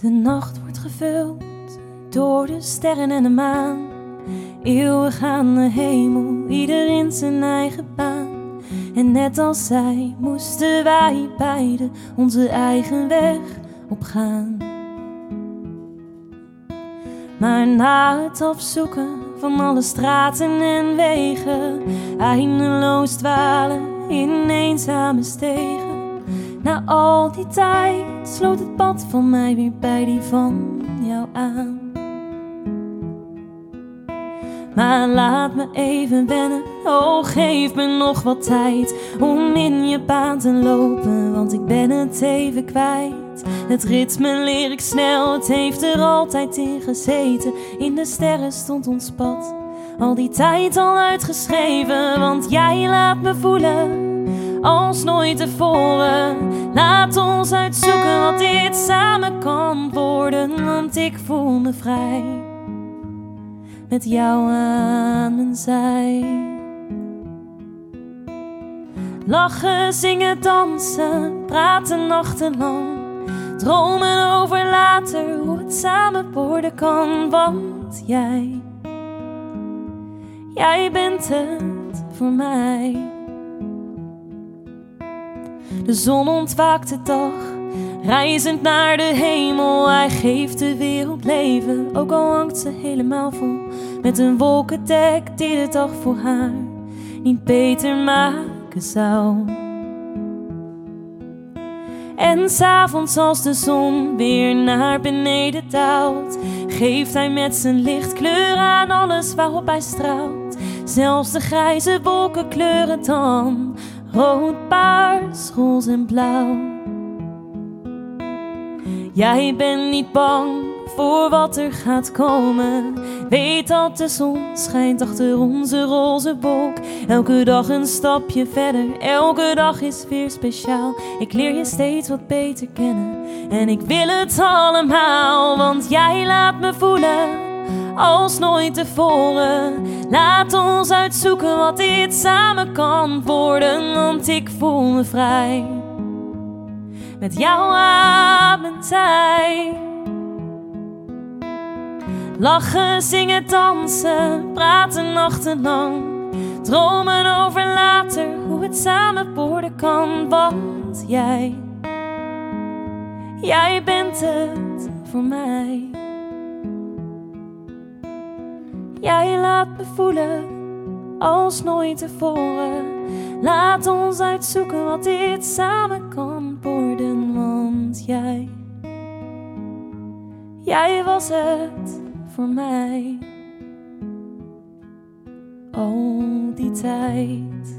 De nacht wordt gevuld door de sterren en de maan. Eeuwig aan de hemel, ieder in zijn eigen baan. En net als zij moesten wij beiden onze eigen weg opgaan. Maar na het afzoeken van alle straten en wegen, eindeloos dwalen in eenzame stegen. Na al die tijd sloot het pad van mij weer bij die van jou aan. Maar laat me even wennen, oh geef me nog wat tijd om in je baan te lopen, want ik ben het even kwijt. Het ritme leer ik snel, het heeft er altijd in gezeten. In de sterren stond ons pad, al die tijd al uitgeschreven, want jij laat me voelen als nooit tevoren. Laat ons uitzoeken wat dit samen kan worden, want ik voel me vrij. Met jou aan mijn zij. Lachen, zingen, dansen, praten nachtenlang. Dromen over later, hoe het samen worden kan. Want jij, jij bent het voor mij. De zon ontwaakt de dag, reizend naar de hemel. Hij geeft de wereld leven, ook al hangt ze helemaal vol. Met een wolkendek die de dag voor haar niet beter maken zou. En s'avonds als de zon weer naar beneden daalt, geeft hij met zijn licht kleur aan alles waarop hij straalt. Zelfs de grijze wolken kleuren dan rood, paars, roze en blauw. Jij bent niet bang voor wat er gaat komen. Weet dat de zon schijnt achter onze roze wolk. Elke dag een stapje verder, elke dag is weer speciaal. Ik leer je steeds wat beter kennen en ik wil het allemaal, want jij laat me voelen als nooit tevoren. Laat ons uitzoeken wat dit samen kan worden, want ik voel me vrij. Met jou aan mijn zij. Lachen, zingen, dansen, praten nachtenlang. Dromen over later, hoe het samen worden kan, want jij, jij bent het voor mij. Jij laat me voelen als nooit tevoren. Laat ons uitzoeken wat dit samen kan worden, want jij, jij was het voor mij. Al die tijd.